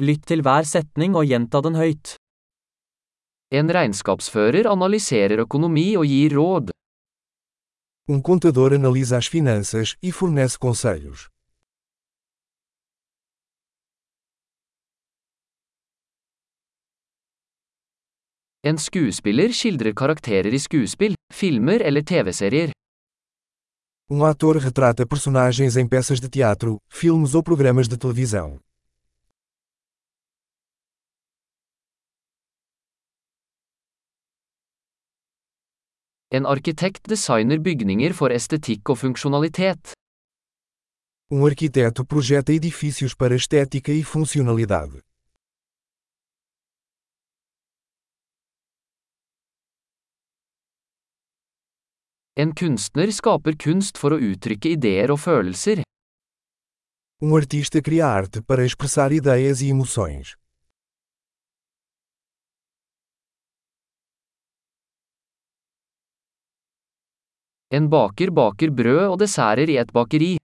Lytt til hver setning og gjenta den høyt. En regnskapsfører analyserer økonomi og gir råd. Um contador analisa as finanças e fornece conselhos. En skuespiller skildrer karakterer i skuespill, filmer eller TV-serier. Um ator retrata personagens em peças de teatro, filmes ou programas de televisão. En arkitekt designer bygninger for estetikk og funksjonalitet. Um arquiteto projeta edifícios para estética e funcionalidade. En kunstner skaper kunst for å uttrykke ideer og følelser. Um artista cria arte para expressar ideias e emoções. En baker baker brød og desserter i et bakeri.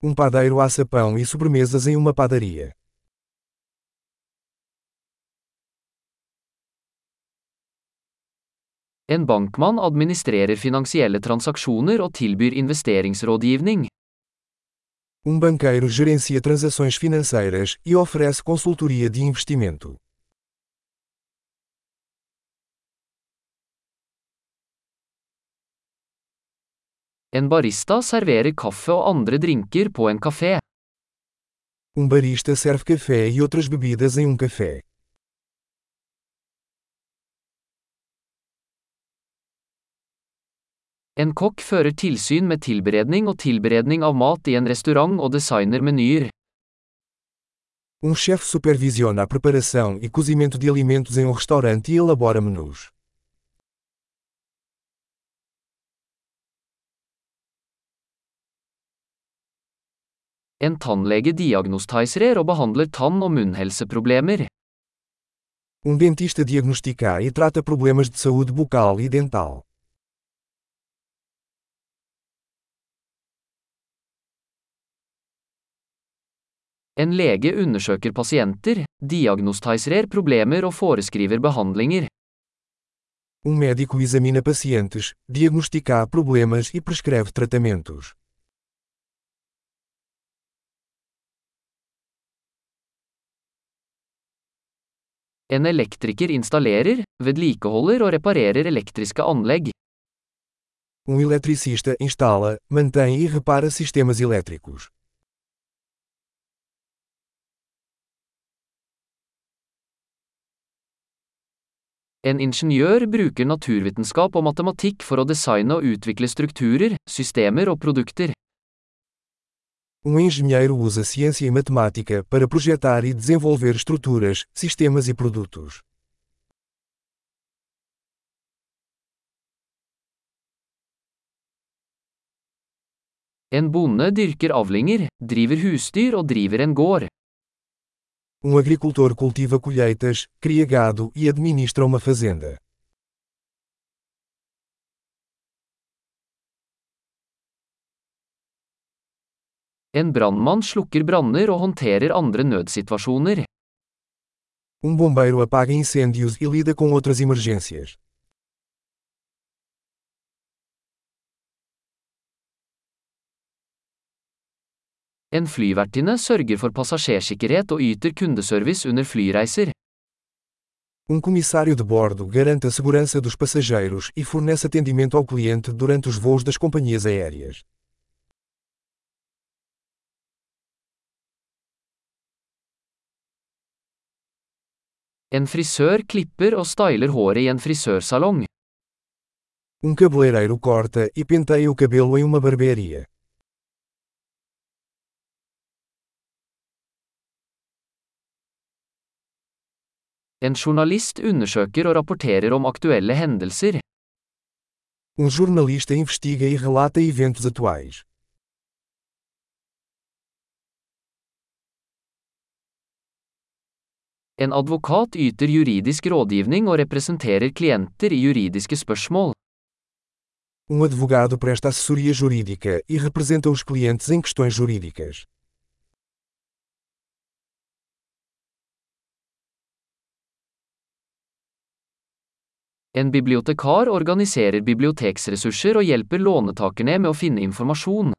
Um padeiro assa pão e sobremesas em uma padaria. En bankmann administrerer finansielle transaksjoner og tilbyr investeringsrådgivning. Um banqueiro gerencia transações financeiras e oferece consultoria de investimento. En barista serverer kaffe og andre drinker på en kafé. Um barista serve café e outras bebidas em um café. En kokk fører tilsyn med tilberedning og tilberedning av mat i en restaurant og designer menyer. Um chefe supervisiona a preparação e cozimento de alimentos em um restaurante e elabora menus. En tannlege diagnostiserer og behandler tann- og munnhelseproblemer. Um dentista diagnostica e trata problemas de saúde bucal e dental. En lege undersøker pasienter, diagnostiserer problemer og foreskriver behandlinger. Um médico examina pacientes, diagnostica problemas e prescreve tratamentos. En elektriker installerer, vedlikeholder og reparerer elektriske anlegg. Um eletricista instala, mantém e repara sistemas elétricos. En ingeniør bruker naturvitenskap og matematikk for å designe og utvikle strukturer, systemer og produkter. Um engenheiro usa ciência e matemática para projetar e desenvolver estruturas, sistemas e produtos. En bonde dyrker avlinger, driver husdyr og driver en gård. Um agricultor cultiva colheitas, cria gado e administra uma fazenda. En brannmann slukker branner og håndterer andre nødsituasjoner. Um bombeiro apaga incêndios e lida com outras emergências. En flyvertinne sørger for passasjersikkerhet og yter kundeservice under flyreiser. Um comissário de bordo garante a segurança dos passageiros e fornece atendimento ao cliente durante os voos das companhias aéreas. En frisør klipper og styler håret i en frisørsalong. Um cabeleireiro corta e penteia o cabelo em uma barbearia. En journalist undersøker og rapporterer om aktuelle hendelser. Um jornalista investiga e relata eventos atuais. En advokat yter juridisk rådgivning og representerer klienter i juridiske spørsmål. Um advogado presta assessoria jurídica e representa os clientes em questões jurídicas. En bibliotekar organiserer biblioteksressurser og hjelper lånetakerne med å finne informasjon.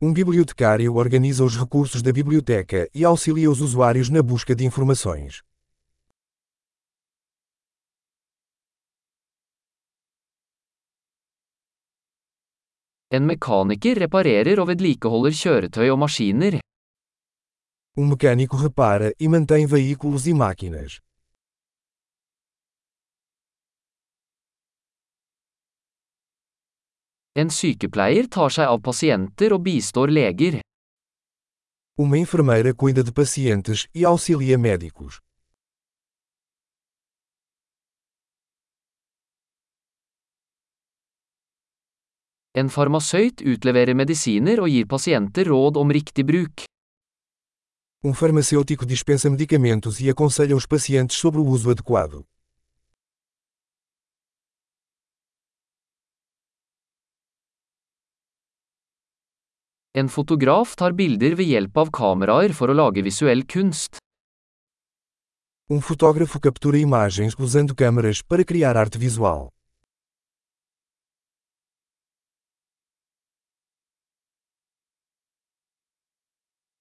Um bibliotecário organiza os recursos da biblioteca e auxilia os usuários na busca de informações. En mekaniker reparerer og vedlikeholder kjøretøy og maskiner. Um mecânico repara e mantém veículos e máquinas. En sykepleier tar seg av pasienter og bistår leger. Uma enfermeira cuida de pacientes e auxilia médicos. En farmasøyt utleverer medisiner og gir pasienter råd om riktig bruk. Um farmacêutico dispensa medicamentos e aconselha os pacientes sobre o uso adequado. En fotograf tar bilder ved hjelp av kameraer for å lage visuell kunst. Um fotógrafo captura imagens usando câmeras para criar arte visual.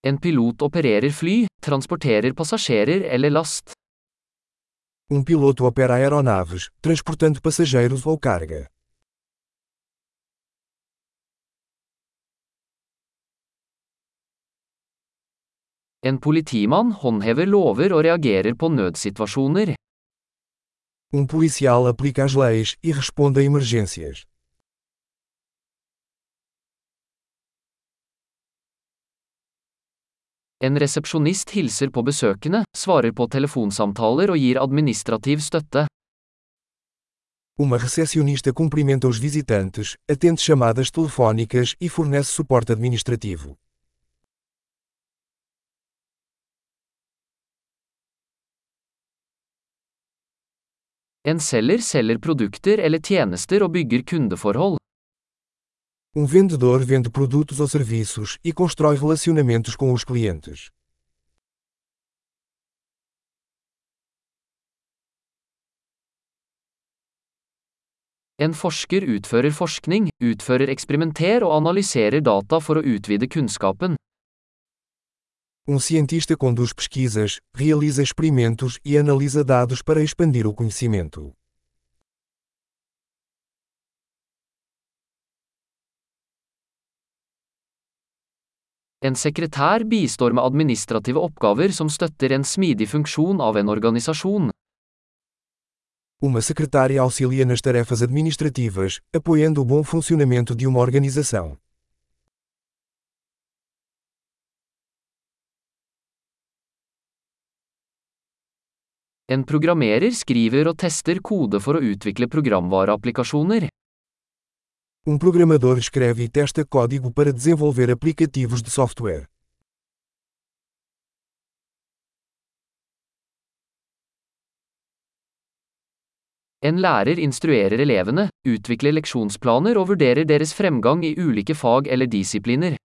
En pilot opererer fly, transporterer passasjerer eller last. Um piloto opera aeronaves, transportando passageiros ou carga. En politimann håndhever lover og reagerer på nødsituasjoner. Um policial aplica as leis e responde a emergências. En resepsjonist hilser på besøkende, svarer på telefonsamtaler og gir administrativ støtte. Uma recepcionista cumprimenta os visitantes, atende chamadas telefônicas e fornece suporte administrativo. En selger selger produkter eller tjenester og bygger kundeforhold. Um vendedor vende produtos ou serviços e constrói relacionamentos com os clientes. En forsker utfører forskning, utfører eksperimenter og analyserer data for å utvide kunnskapen. Um cientista conduz pesquisas, realiza experimentos e analisa dados para expandir o conhecimento. En sekretær bistår med administrative oppgaver som støtter en smidig funksjon av en organisasjon. Uma secretária auxilia nas tarefas administrativas, apoiando o bom funcionamento de uma organização. En programmerer skriver og tester kode for å utvikle programvareapplikasjoner. Um programador escreve e testa código para desenvolver aplicativos de software. En lærer instruerer elevene, utvikler leksjonsplaner og vurderer deres fremgang i ulike fag eller disipliner.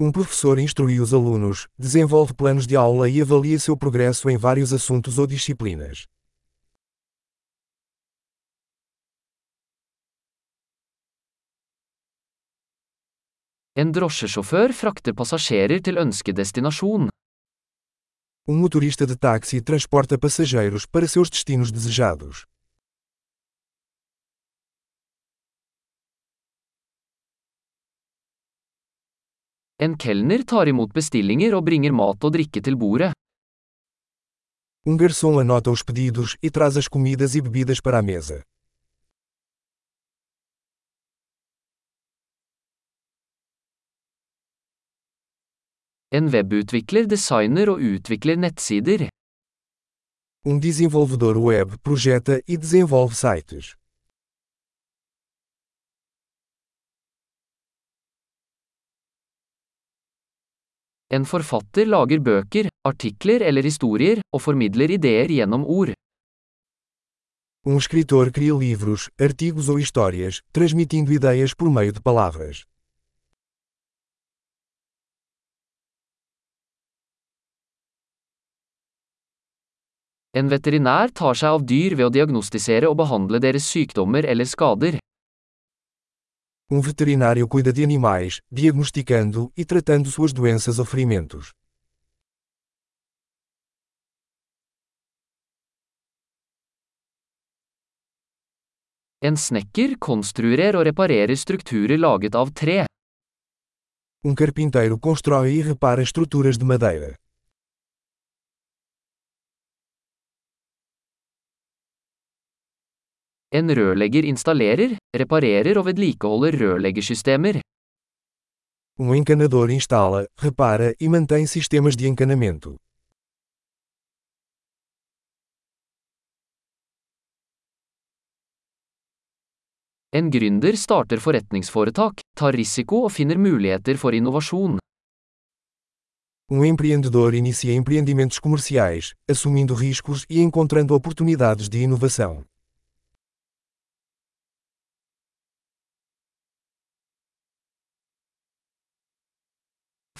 Um professor instrui os alunos, desenvolve planos de aula e avalia seu progresso em vários assuntos ou disciplinas. En drosjesjåfør frakter passasjerer til ønsket destinasjon. Um motorista de táxi transporta passageiros para seus destinos desejados. En kelner tar imot bestillinger og bringer mat og drikke til bordet. Um garçom anota os pedidos e traz as comidas e bebidas para a mesa. En webutvikler designer og utvikler nettsider. Um desenvolvedor web projeta e desenvolve sites. En forfatter lager bøker, artikler eller historier, og formidler ideer gjennom ord. Um escritor cria livros, artigos ou histórias, transmitindo ideias por meio de palavras. En veterinær tar seg av dyr ved å diagnostisere og behandle deres sykdommer eller skader. Um veterinário cuida de animais, diagnosticando e tratando suas doenças ou ferimentos. En snekker konstruerer og reparerer strukturer laget av tre. Um carpinteiro constrói e repara estruturas de madeira. En rørlegger installerer, reparerer og vedlikeholder rørleggersystemer. Um encanador instala, repara e mantém sistemas de encanamento. En gründer starter forretningsforetak, tar risiko og finner muligheter for innovasjon. Um empreendedor inicia empreendimentos comerciais, assumindo riscos e encontrando oportunidades de inovação.